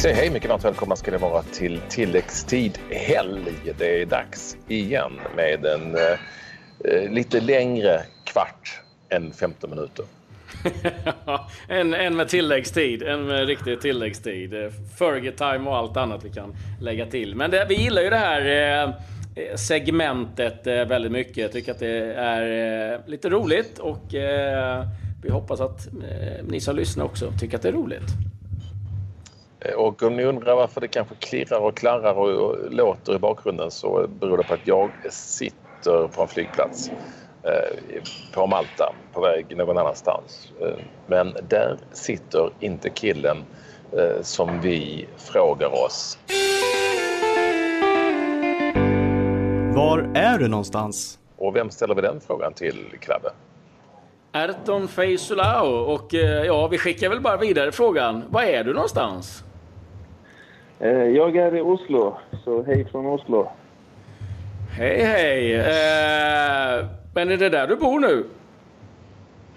säger hej, mycket varmt välkomna ska det vara till tilläggstid helg. Det är dags igen med en eh, eh lite längre kvart än 15 minuter. en, en med tilläggstid, en med riktig tilläggstid. Eh, Fergie-time och allt annat vi kan lägga till. Men det, vi gillar ju det här eh, eh, segmentet eh, väldigt mycket. Jag tycker att det är eh, lite roligt och eh, vi hoppas att eh, ni som lyssnar också tycker att det är roligt. Och om ni undrar varför det kanske klirrar och klarrar och låter i bakgrunden så beror det på att jag sitter på en flygplats eh, på Malta på väg någon annanstans. Eh, men där sitter inte killen eh, som vi frågar oss. Var är du någonstans? Och vem ställer vi den frågan till, Krabbe? Erton Feisulao och ja, vi skickar väl bara vidare frågan. Var är du någonstans? Eh, jag är i Oslo, så hej från Oslo. Hej, hej. Eh, men är det där du bor nu?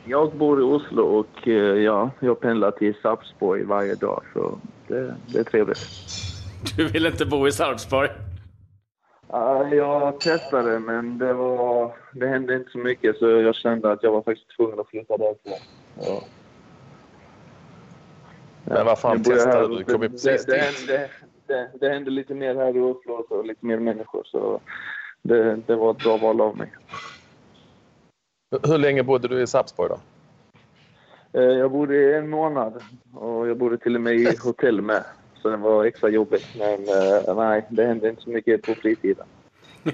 Jag bor i Oslo och eh, ja, jag pendlar till Sarpsborg varje dag, så det, det är trevligt. Du vill inte bo i Sarpsborg? Uh, jag testade, men det, var, det hände inte så mycket så jag kände att jag var faktiskt tvungen att flytta därifrån. Ja. Men vad fan testade du? Du kom ju precis det, dit. Det, det, det hände lite mer här i Oslo och lite mer människor så det, det var ett bra val av mig. Hur länge bodde du i Sarpsborg då? Eh, jag bodde i en månad och jag bodde till och med i hotell med. Så det var extra jobbigt. Men uh, nej, det hände inte så mycket på fritiden.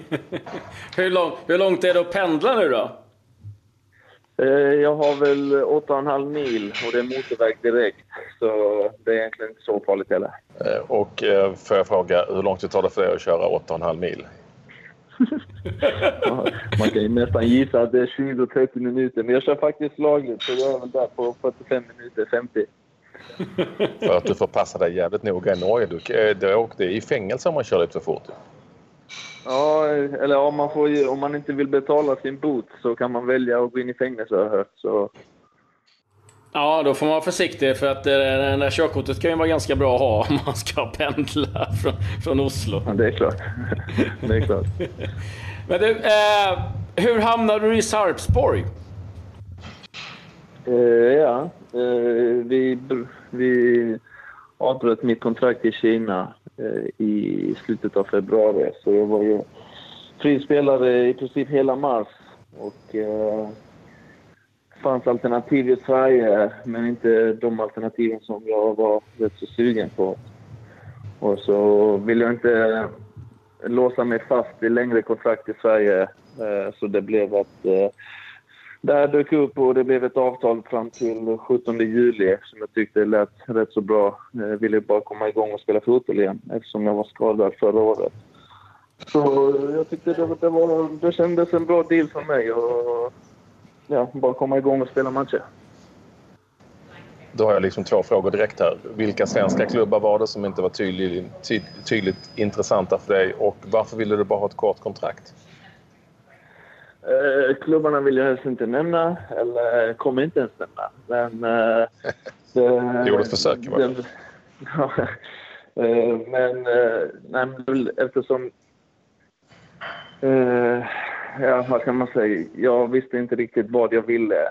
hur, lång, hur långt är det att pendla nu då? Eh, jag har väl 8,5 mil och det är motorväg direkt. Så det är egentligen inte så farligt heller. Eh, och eh, får jag fråga, hur långt det tar det för dig att köra 8,5 mil? Man kan ju nästan gissa att det är 20-30 minuter. Men jag kör faktiskt lagligt så jag är väl där på 45 minuter, 50. för att du får passa dig jävligt noga i Norge. Du, du åkte i fängelse om man kör lite för fort. Ja, eller om man, får, om man inte vill betala sin bot så kan man välja att gå in i fängelse har jag hört. Så. Ja, då får man vara försiktig för att eh, det där körkortet kan ju vara ganska bra att ha om man ska pendla från, från Oslo. Ja, det är klart. det är klart. Men du, eh, hur hamnade du i Sarpsborg? Eh, ja, eh, vi, vi avbröt mitt kontrakt i Kina Eh, i slutet av februari. Så jag var ju frispelare i princip hela mars. Och eh, fanns alternativ i Sverige, men inte de alternativen som jag var rätt så sugen på. Och så ville jag inte låsa mig fast i längre kontrakt i Sverige. Eh, så det blev att eh, det här dök upp och det blev ett avtal fram till 17 juli som jag tyckte lät rätt så bra. Jag ville bara komma igång och spela fotboll igen eftersom jag var skadad förra året. Så jag tyckte det, det, var, det kändes en bra deal för mig och ja, bara komma igång och spela matcher. Då har jag liksom två frågor direkt här. Vilka svenska klubbar var det som inte var tydligt, tydligt intressanta för dig och varför ville du bara ha ett kort kontrakt? Eh, klubbarna vill jag helst inte nämna, eller kommer inte ens nämna. Men... Eh, det, du gjorde ett försök va? ja, eh, men, eh, nej, men eftersom... Eh, ja, vad kan man säga? Jag visste inte riktigt vad jag ville.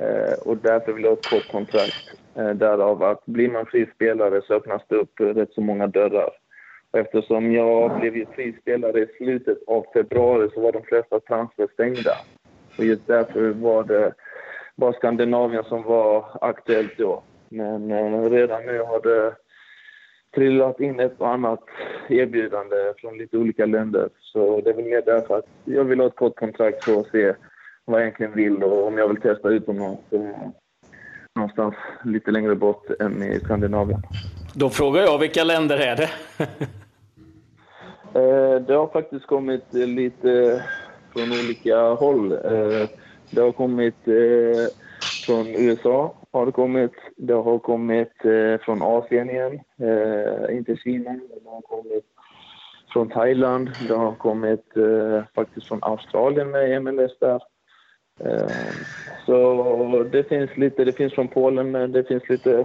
Eh, och därför ville jag ha ett kort kontrakt. Eh, därav att blir man frispelare så öppnas det upp rätt så många dörrar. Eftersom jag blev frispelare i slutet av februari så var de flesta transfer stängda. Och just därför var det bara Skandinavien som var aktuellt då. Men eh, redan nu har det trillat in ett och annat erbjudande från lite olika länder. Så det är väl mer därför att jag vill ha ett kort kontrakt för att se vad jag egentligen vill och om jag vill testa utomlands. Någonstans lite längre bort än i Skandinavien. Då frågar jag, vilka länder är det? Eh, det har faktiskt kommit lite från olika håll. Eh, det har kommit eh, från USA, har det kommit. Det har kommit från Asien igen, inte Kina. Det har kommit från Thailand. Det har kommit faktiskt från Australien med MLS där. Så det finns lite, det finns från Polen men det finns lite,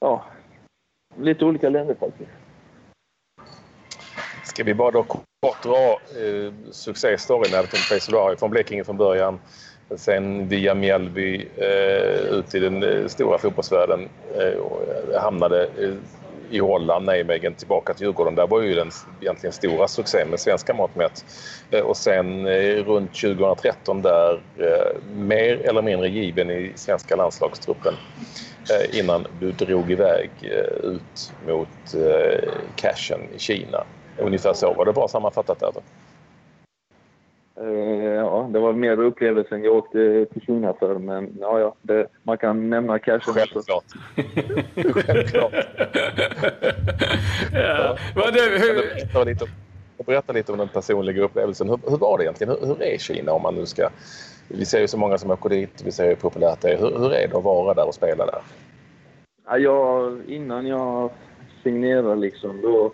ja, lite olika länder faktiskt. Ska vi bara då kort dra eh, succéstoryn Elton Face från Blekinge från början. Sen via Mjällby eh, ut i den eh, stora fotbollsvärlden. Eh, eh, hamnade eh, i Holland, Nijmegen, tillbaka till Djurgården. Där var ju den egentligen stora succén med svenska mått mätt. Eh, och sen eh, runt 2013 där eh, mer eller mindre given i svenska landslagstruppen innan du drog iväg ut mot cashen i Kina. Ungefär så. Var det bra sammanfattat där? Uh, ja, det var mer upplevelsen jag åkte till Kina för. Men ja, ja det, man kan nämna cashen. Självklart. Självklart. ja. ja. Du, hur... lite, berätta lite om den personliga upplevelsen. Hur, hur var det egentligen? Hur, hur, är Kina om man nu ska... Vi ser ju så många som åker dit. Vi ser hur populärt det är. Hur, hur är det att vara där och spela där? Ja, jag, innan jag signerade liksom, då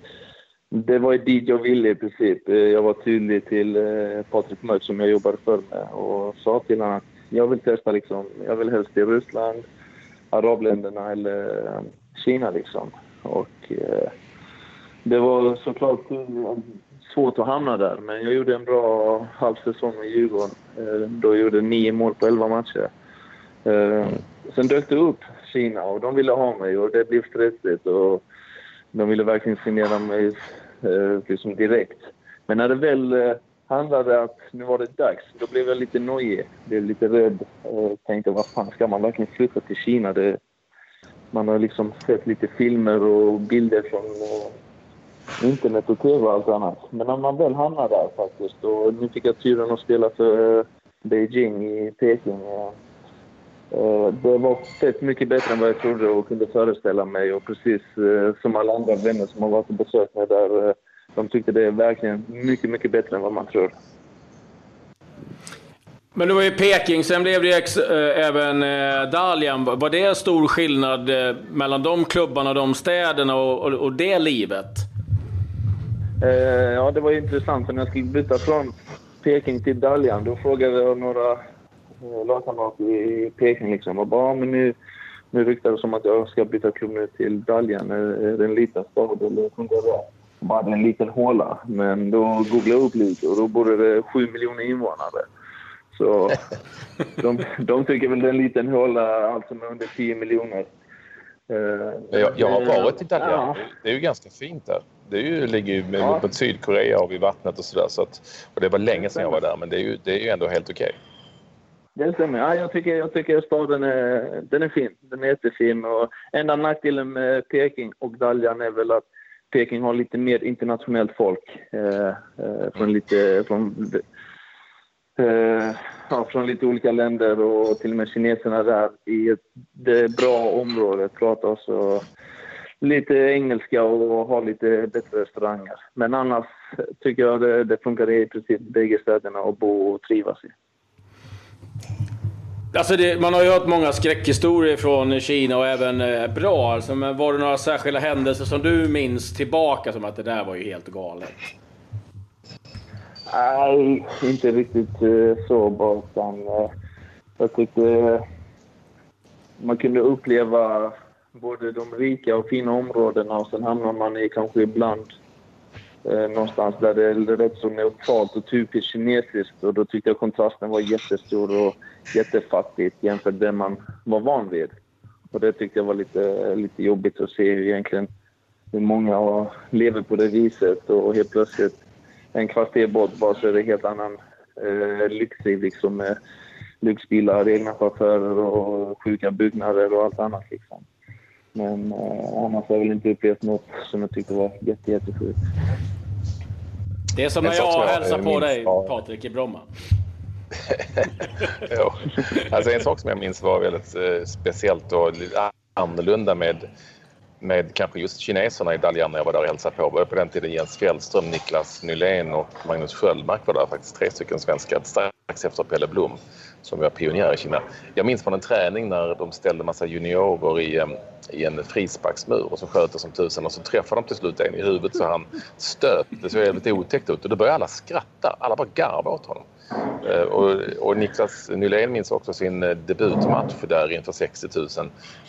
det var dit jag ville i princip. Eh, jag var tydlig till eh, Patrik Mörk som jag jobbade för med och sa till honom att jag vill testa liksom. Jag vill helst till Ryssland, arabländerna eller eh, Kina liksom. Och det var såklart svårt att hamna där, men jag gjorde en bra halv säsong med Djurgården. Då jag gjorde nio mål på elva matcher. Sen dök det upp Kina och de ville ha mig och det blev stressigt. Och de ville verkligen signera mig Eh, liksom direkt. Men när det väl eh, handlade att nu var det dags, då blev jag lite nojig. Blev lite rädd. och tänkte, vad fan, ska man verkligen flytta till Kina? Det, man har liksom sett lite filmer och bilder från eh, internet och tv och allt annat. Men när man väl hamnar där faktiskt, och nu fick jag turen att spela för Beijing i Peking. Det var fett mycket bättre än vad jag trodde och kunde föreställa mig. Och precis eh, som alla andra vänner som har varit och besökt mig där, eh, de tyckte det är verkligen mycket, mycket bättre än vad man tror. Men du var i Peking, sen blev det ex, äh, även äh, Dalian. Var det stor skillnad äh, mellan de klubbarna, de städerna och, och, och det livet? ja, det var intressant. För när jag skulle byta från Peking till Dalian, då frågade jag några lagkamrater i Peking liksom. Och bara, men nu, nu ryktar det som att jag ska byta klubb nu till Daljan. Är det en liten stad eller funkar det? Bara är en liten håla. Men då googlade jag upp lite och då bor det sju miljoner invånare. Så de, de tycker väl det är en liten håla, alltså med under 10 miljoner. Uh, jag, jag, har varit i Daljan. Ja. Det är ju ganska fint där. Det är ju, ligger ju ja. mot Sydkorea och vid vattnet och sådär. Så att, och det var länge sedan jag var där, men det är ju, det är ju ändå helt okej. Okay. Det stämmer. Ja, jag, tycker, jag tycker staden är, den är fin. Den är jättefin. Och enda nackdelen med Peking och Dalian är väl att Peking har lite mer internationellt folk. Eh, eh, från, lite, från, eh, ja, från lite olika länder och till och med kineserna där i ett, det bra område pratar också lite engelska och har lite bättre restauranger. Men annars tycker jag det, det funkar i princip bägge städerna att bo och trivas i. Alltså det, man har ju hört många skräckhistorier från Kina och även eh, bra. Alltså, men var det några särskilda händelser som du minns tillbaka som att det där var ju helt galet? Nej, inte riktigt eh, så bara. Utan, eh, jag tyckte eh, man kunde uppleva både de rika och fina områdena och sen hamnar man i kanske ibland eh, någonstans där det är rätt så neutralt och typiskt kinesiskt. Och då tyckte jag kontrasten var jättestor och jättefattigt jämfört med det man var van vid. Och det tyckte jag var lite, lite jobbigt att se egentligen hur många lever på det viset och helt plötsligt en kvarterbort bara så är det helt annan eh, lyxliv liksom med lyxbilar, egna chaufförer och sjuka byggnader och allt annat liksom. Men eh, annars har jag väl inte upplevt något som jag tyckte var jätte, jättesjukt. Det är som när jag hälsar på dig, Patrik, i Bromma. jo. Alltså en sak som jag minns var väldigt eh, speciellt och lite annorlunda med, med kanske just kineserna i Dalian när jag var där och hälsade på. var på den tiden Jens Fjällström, Niklas Nylén och Magnus Sköldmark var där faktiskt. Tre stycken svenskar strax efter Pelle Blom. som var pionjär i Kina. Jag minns från en träning när de ställde massa juniorer i, i en frisparksmur och så sköt det som tusen och så träffade de till slut en i huvudet så han stöp. Det såg väldigt otäckt ut och då började alla skratta. Alla bara garva åt honom. Eh, och, och Niklas Nylén minns också sin eh, debutmatch där inför 60 000.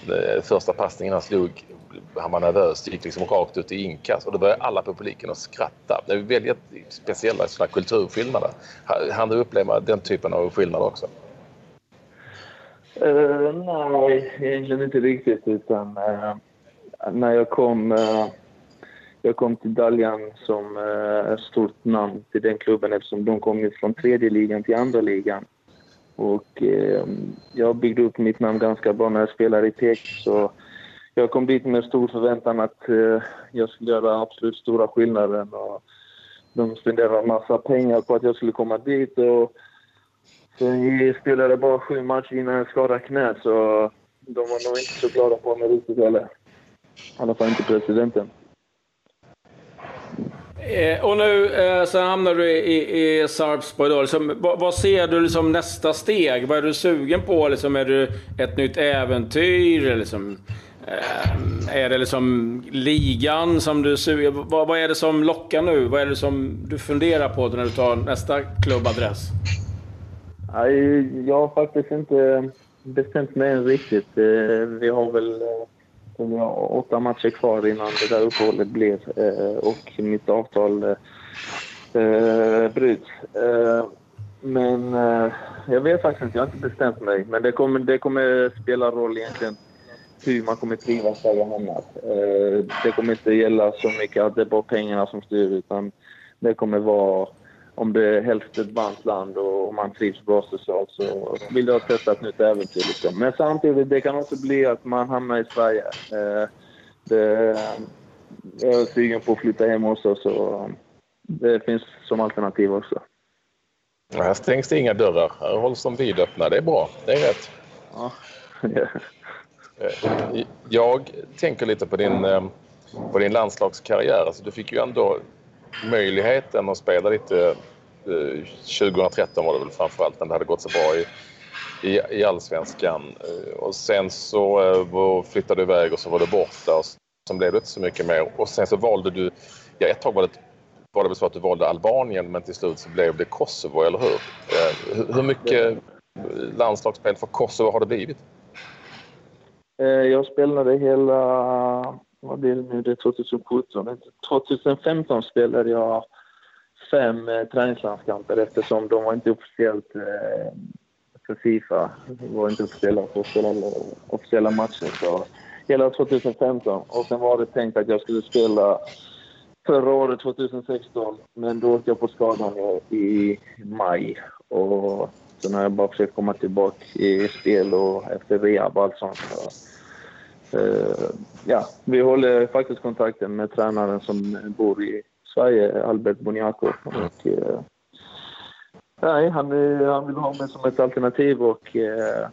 Eh, första passningen han slog, han var nervös, gick liksom rakt ut i inkast och då började alla på publiken att skratta. Det är väldigt speciella sådana kulturskillnader. Han du uppleva den typen av skillnader också? Uh, nej, egentligen inte riktigt. Utan uh, när jag kom, uh, jag kom till Daljan som uh, stort namn till den klubben eftersom de kom från tredje ligan till andra ligan. Och jag byggde upp mitt namn ganska bra när jag spelade i Tek. Så jag kom dit med stor förväntan att jag skulle göra absolut stora skillnaden. Och de spenderade en massa pengar på att jag skulle komma dit. Och Sen vi spelade bara sju matcher innan jag skadade knät, så de var nog inte så glada på mig riktigt heller. I alla fall inte presidenten. Eh, och nu eh, så hamnar du i, i Sarpsborg. Då. Liksom, vad, vad, ser du som nästa steg? Vad är du sugen på? Liksom, är det ett nytt äventyr? Liksom, eh, är det liksom ligan som du suger vad, vad är det som lockar nu? Vad är det som du funderar på när du tar nästa klubbadress? Jag har faktiskt inte bestämt mig än riktigt. Eh, vi har väl eh, vi har åtta matcher kvar innan det där uppehållet blir eh, och mitt avtal bryts. Men jag vet faktiskt inte, jag har inte bestämt mig. Men det kommer, det kommer spela roll egentligen hur man kommer trivas där jag hamnar. Det kommer inte gälla så mycket att det är bara pengarna som styr utan det kommer vara om det är helst ett varmt land och man trivs bra socialt så vill jag testa ett nytt äventyr. Liksom. Men samtidigt, det kan också bli att man hamnar i Sverige. Eh, det, jag är sugen på att flytta hem också, så det finns som alternativ också. Här stängs det inga dörrar. Här hålls de vidöppna. Det är bra. Det är rätt. Ja. Eh, jag tänker lite på din, eh, på din landslagskarriär. Alltså, du fick ju ändå möjligheten att spela lite eh, 2013 var det väl framförallt när det hade gått så bra i, i, i allsvenskan. Eh, och sen så eh, flyttade du iväg och så var du borta och sen blev det inte så mycket mer. Och sen så valde du, ja ett tag var det, var det väl så att du valde Albanien men till slut så blev det Kosovo, eller hur? Hur mycket landslagsspel för Kosovo har det blivit? Jag spelade hela vad blir det nu, det är 2017. 2015 spelade jag fem eh, träningslandskamper eftersom de var inte officiellt eh, för Fifa. De var inte officiella för spela officiella matcher. Så hela 2015. Och sen var det tänkt att jag skulle spela förra året, 2016. Men då åkte jag på skadan i maj. Och sen har jag bara försökt komma tillbaka i spel och efter rehab och allt sånt. Så ja, vi håller faktiskt kontakten med tränaren som bor i Sverige, Albert Boniaco. Och, eh, nej, han, han vill ha mig som ett alternativ och eh,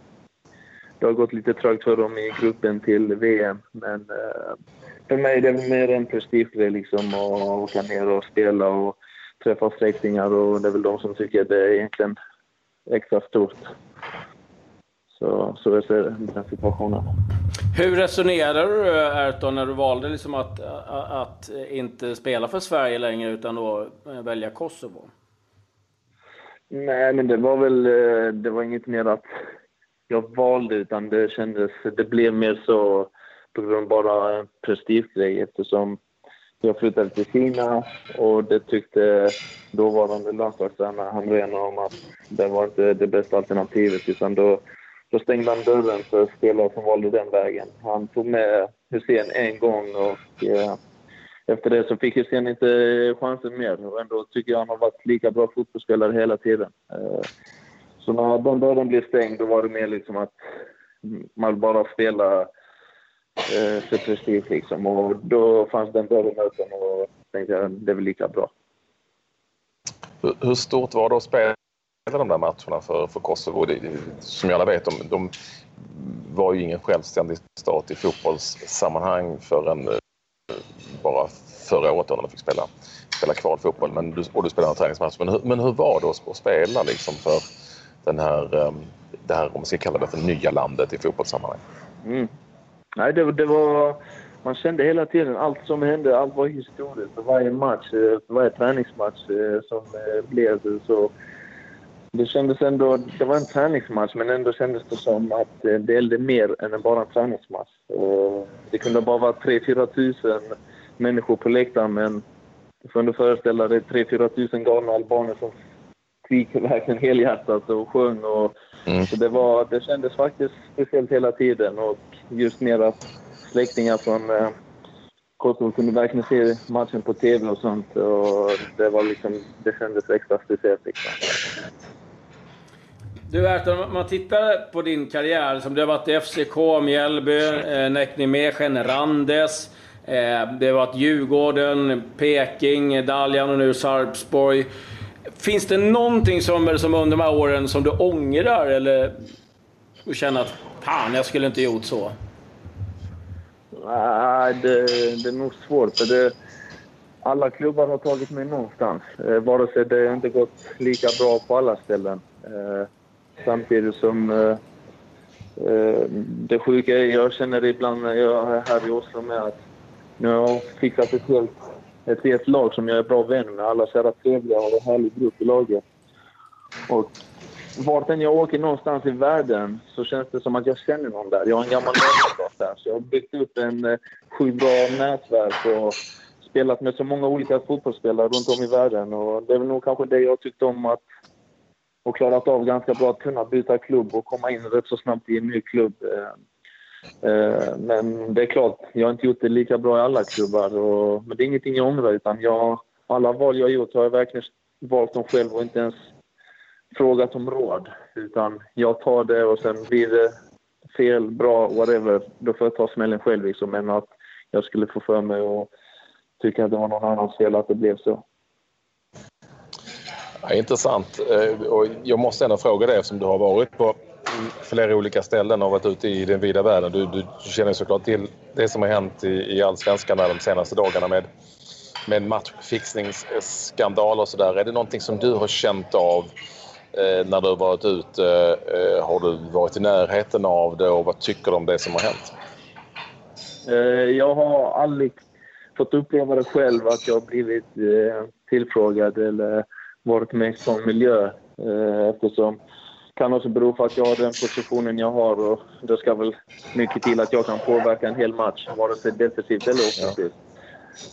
det har gått lite trögt för dem i gruppen till VM. Men eh, för mig är det mer en prestigegrej liksom att åka ner och spela och träffa släktingar och det är väl de som tycker att det är egentligen extra stort. Så, så jag ser den situationen. Hur resonerar du Erton när du valde liksom att, att inte spela för Sverige längre utan då eh, välja Kosovo? Nej, men det var väl eh, det var inget mer att jag valde utan det kändes, det blev mer så på grund av bara prestigegrej eftersom jag flyttade till Kina och det tyckte dåvarande landslagstränare Hamrén om att det var inte det bästa alternativet utan då då stängde han dörren för spelare som valde den vägen. Han tog med Hussein en gång och eh, efter det så fick Hussein inte chansen mer. Och ändå tycker jag han har varit lika bra fotbollsspelare hela tiden. Eh, så när den dörren blev stängd då var det mer liksom att man bara spelade eh, för prestige liksom. Och då fanns den dörren öppen och tänkte jag det är väl lika bra. Hur stort var det att spela de där matcherna för, för Kosovo. Det, som alla vet, de, de var ju ingen självständig stat i fotbollssammanhang förrän eh, bara förra året när de fick spela, spela kvalfotboll. Men du, och du spelade en träningsmatch. Men, hur, men hur var det att, spela liksom för, den här, ehm, det här, om man ska kalla det för nya landet i fotbollssammanhang? Mm. Nej, det, det var... Man kände hela tiden allt som hände, allt var historiskt. För varje match, för varje träningsmatch eh, som blev så... Det kändes ändå... Det var en träningsmatch, men ändå kändes det som att det gällde mer än bara en träningsmatch. Det kunde bara vara 3-4 tusen människor på läktaren, men du får ändå föreställa dig 3-4 tusen galna albaner som skrek verkligen helhjärtat och sjöng. Och, mm. så det, var, det kändes faktiskt speciellt hela tiden. Och just mer att släktingar från eh, Kosovo kunde verkligen se matchen på TV och sånt. Och det, var liksom, det kändes extra speciellt. Liksom. Du Erton, om man tittar på din karriär som du har varit i FCK, Mjällby, eh, Näcknimegen, Randes. Eh, det har varit Djurgården, Peking, Daljan och nu Sarpsborg. Finns det någonting som, som under de här åren som du ångrar eller du känner att fan, jag skulle inte gjort så? Nej, det, det är nog svårt. För det, alla klubbar har tagit mig någonstans. Eh, vare sig det inte gått lika bra på alla ställen. Eh, samtidigt som eh, eh, det sjuka är, jag känner ibland när jag är här i Oslo med att nu har jag fixat ett helt ett helt lag som jag är bra vän med. Alla så trevliga och en härlig grupp i laget. Och vart än jag åker någonstans i världen så känns det som att jag känner någon där. Jag har en gammal lagkamrat där. Så jag har byggt upp en eh, sjukt bra nätverk och spelat med så många olika fotbollsspelare runt om i världen. Och det är väl nog kanske det jag tyckte om att och klarat av ganska bra att kunna byta klubb och komma in rätt så snabbt i en ny klubb. Eh, eh, men det är klart, jag har inte gjort det lika bra i alla klubbar. Och, men det är ingenting jag ångrar. Utan jag, alla val jag har gjort har jag verkligen valt dem själv och inte ens frågat om råd. Utan jag tar det och sen blir det fel, bra, whatever. Då får jag ta smällen själv liksom. Men att jag skulle få för mig och tycka att det var någon annans fel att det blev så. Ja, intressant. Eh, och jag måste ändå fråga dig eftersom du har varit på flera olika ställen och varit ute i den vida världen. Du, du känner såklart till det som har hänt i, i allsvenskan de senaste dagarna med, med matchfixningsskandal och sådär. Är det någonting som du har känt av eh, när du har varit ute? Eh, har du varit i närheten av det och vad tycker du om det som har hänt? Eh, jag har aldrig fått uppleva det själv att jag har blivit eh, tillfrågad eller varit med i sån miljö eh, eftersom kan också bero på att jag har den positionen jag har och det ska väl mycket till att jag kan påverka en hel match, vare sig defensivt eller offensivt.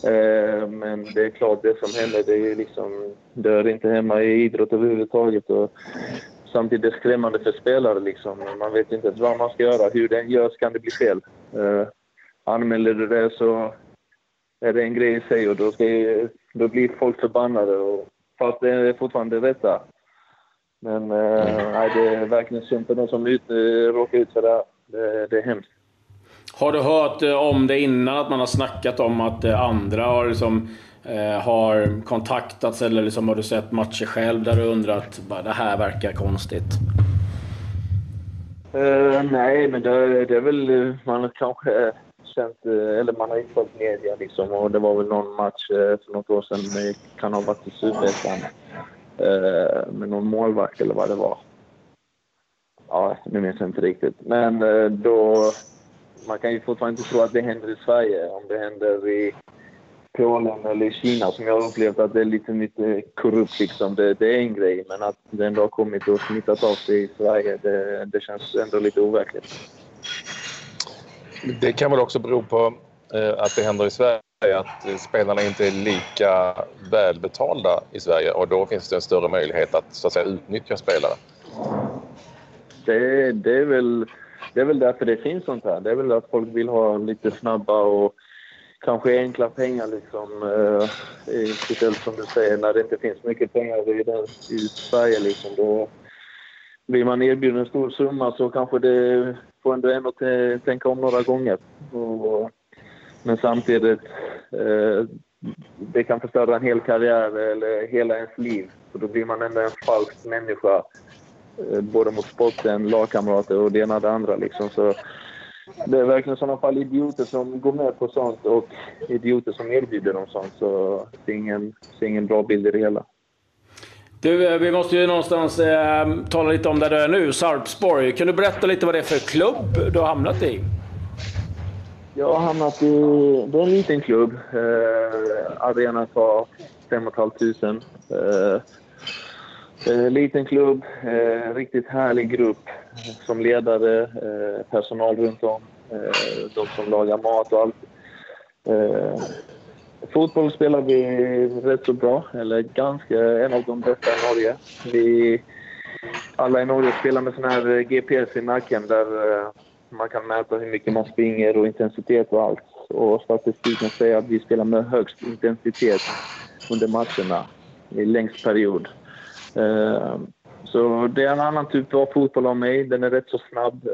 Ja. Eh, men det är klart, det som händer det är liksom, det hör inte hemma i idrott överhuvudtaget. Och samtidigt är det skrämmande för spelare. Liksom. Man vet inte vad man ska göra. Hur det än görs kan det bli fel. Eh, anmäler du det så är det en grej i sig och då, ska, då blir folk förbannade. Och, fast det är fortfarande det rätta. Men eh, nej, det är verkligen synd för de som ut, råkar ut för det här. Det, det är hemskt. Har du hört eh, om det innan? Att man har snackat om att eh, andra har, liksom, eh, har kontaktats? Eller liksom, har du sett matcher själv där du undrat att det här verkar konstigt? Uh, nej, men det, det, är väl... Man kanske känt... Eh, eller man har inte följt media liksom. Och det var väl någon match eh, för något år sedan. Det kan ha varit i Superettan eh, med någon målvakt eller vad det var. Ja, nu minns jag inte riktigt. Men då... Man kan ju fortfarande inte tro att det händer i Sverige. Om det händer i Polen eller i Kina som jag har upplevt att det är lite, lite korrupt liksom. Det, det, är en grej. Men att det ändå har kommit och smittat av sig i Sverige, det, det känns ändå lite overkligt. Det kan väl också bero på eh, att det händer i Sverige att spelarna inte är lika välbetalda i Sverige och då finns det en större möjlighet att, så att säga, utnyttja spelare. Det, det, är väl, det är väl därför det finns sånt här. Det är väl att folk vill ha lite snabba och kanske enkla pengar liksom. Eh, speciellt som du säger, när det inte finns mycket pengar i, den, i Sverige liksom. Då blir man erbjuden en stor summa så kanske det får ändå en att tänka om några gånger. Och, men samtidigt, eh, det kan förstöra en hel karriär eller hela ens liv. Så då blir man ändå en falsk människa. Eh, både mot sporten, lagkamrater och det ena och det andra. Liksom. Så det är verkligen i sådana fall idioter som går med på sånt och idioter som erbjuder dem sånt. Så det är ingen, det är ingen bra bild i det hela. Du, eh, vi måste ju någonstans eh, tala lite om där du är nu, Sarpsborg. Kan du berätta lite vad det är för klubb du har hamnat i? Jag har hamnat i... Det är en liten klubb. Eh, arenan för 5 500. Eh, eh, liten klubb, eh, riktigt härlig grupp eh, som ledare, eh, personal runt om, eh, de som lagar mat och allt. Eh, Fotboll spelar vi rätt så bra, eller ganska, en av de bästa i Norge. Vi, alla i Norge spelar med sån här eh, GPS i nacken där eh, man kan mäta hur mycket man springer och intensitet och allt. Och statistiken säger att vi spelar med högst intensitet under matcherna i längst period. Eh, så det är en annan typ av fotboll av mig. Den är rätt så snabb.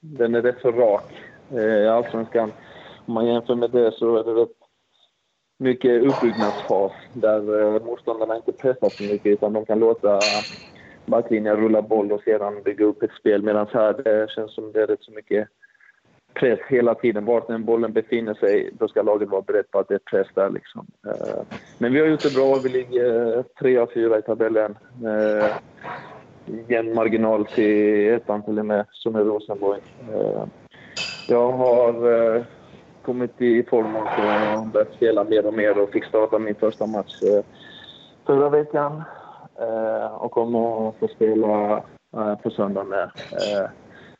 Den är rätt så rak. I Allsvenskan, om man jämför med det så är det rätt mycket uppbyggnadsfas där eh, motståndarna inte pressar så mycket utan de kan låta backlinjen rulla boll och sedan bygga upp ett spel. Medan här det känns som det är rätt så mycket press hela tiden. Vart den bollen befinner sig, då ska laget vara berett på att det är press där. Liksom. Eh, men vi har gjort det bra. Vi ligger eh, tre av fyra i tabellen. Jämn marginal till ettan till och med, som är Rosenborg. Jag har kommit i form och börjat spela mer och mer och fick starta min första match eh, förra veckan. Eh, och kommer att få spela eh, på söndag med.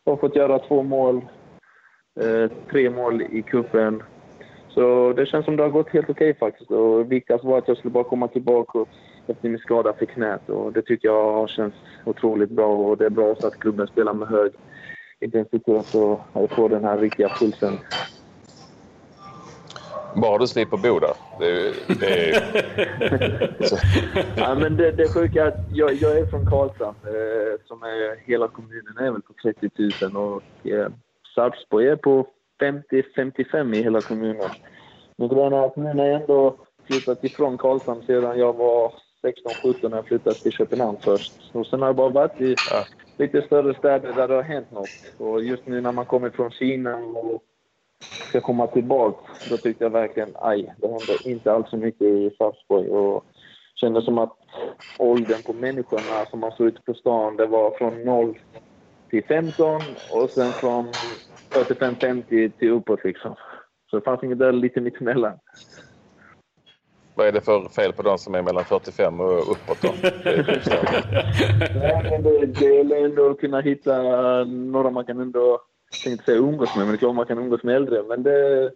Jag har fått göra två mål tre mål i kuppen. Så det känns som det har gått helt okej okay, faktiskt. Och viktigast var att jag skulle bara komma tillbaka efter min skada för knät. Och det tycker jag har känts otroligt bra. Och det är bra också att klubben spelar med hög intensitet och jag får den här riktiga pulsen. Bara du slipper bo där. Det, det är... ja, men det, det sjuka är att jag, jag är från Karlshamn, eh, som är hela kommunen är väl på 30 000 och eh, Sarpsborg är på 50-55 i hela kommunen. Men nu när jag ändå flyttat ifrån Karlshamn sedan jag var 16-17 när jag flyttade till Köpenhamn först. Och sen har jag bara varit i ja. lite större städer där det har hänt något. Och just nu när man kommer från Kina och ska komma tillbaka, då tyckte jag verkligen aj, det hände inte alls så mycket i Sarpsborg. Och kände som att åldern på människorna som man såg ute på stan, det var från 0 till 15 och sen från 45-50 till uppåt liksom. Så det fanns inget där lite mittemellan. Vad är det för fel på de som är mellan 45 och uppåt då? Nej, men det, det gäller ändå att kunna hitta några man kan ändå, jag tänkte säga umgås med, men det är klart man kan umgås med äldre. Men det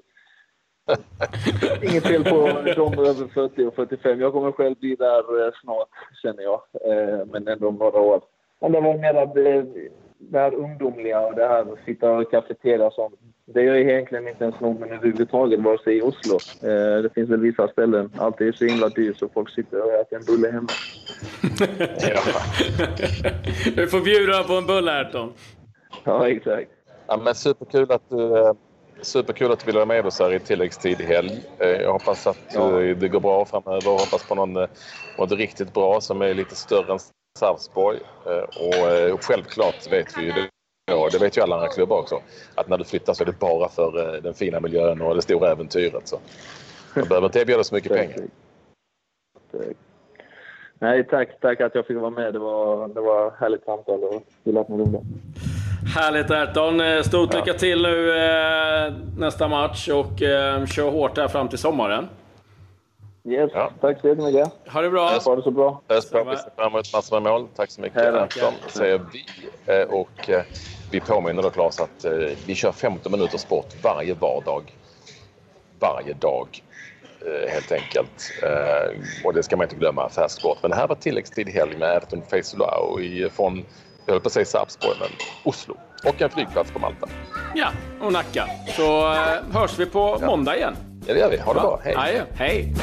Inget fel på de över 40 och 45. Jag kommer själv bli där eh, snart, känner jag. Eh, men ändå om några år. Men det var mer att det här ungdomliga och det här att sitta och kafeteria och sånt. Det gör egentligen inte ens någon överhuvudtaget, vare sig i Oslo. Eh, det finns väl vissa ställen. Allt är så himla dyrt så folk sitter och äter en bulle hemma. du får bjuda på en bulle, Ayrton. Ja, exakt. Ja, men superkul att du eh, Superkul att du vill vara med oss här i tilläggstid i helg. Eh, jag hoppas att ja. Eh, det går bra framöver. Jag hoppas på någon, något riktigt bra som är lite större än Sarpsborg. Och självklart vet vi ju det. Ja, det vet ju alla andra klubbar också. Att när du flyttar så är det bara för den fina miljön och det stora äventyret. Så man behöver inte erbjuda så mycket pengar. Nej, tack, tack att jag fick vara med. Det var, det var härligt samtal och att ni ringde. Härligt Erton. Stort lycka till nu nästa match och kör hårt här fram till sommaren. Yes, ja. tack så jättemycket. Ha det bra. Ha det så bra. Ös bra. Vi ser fram emot massor med mål. Tack så mycket Anton, säger vi. Eh, och eh, vi påminner då Claes att eh, vi kör 15 minuter sport varje vardag. Varje dag helt enkelt. Och det ska man inte glömma, färsk sport. Men det här var tilläggstid helg med Ayrton Feisulao från, jag höll på att säga Sarpsborg, men Oslo. Och en flygplats på Malta. Ja, och Nacka. Så hörs vi på ja. måndag igen. Ja, det gör vi. Ha det bra. Hej. Hej.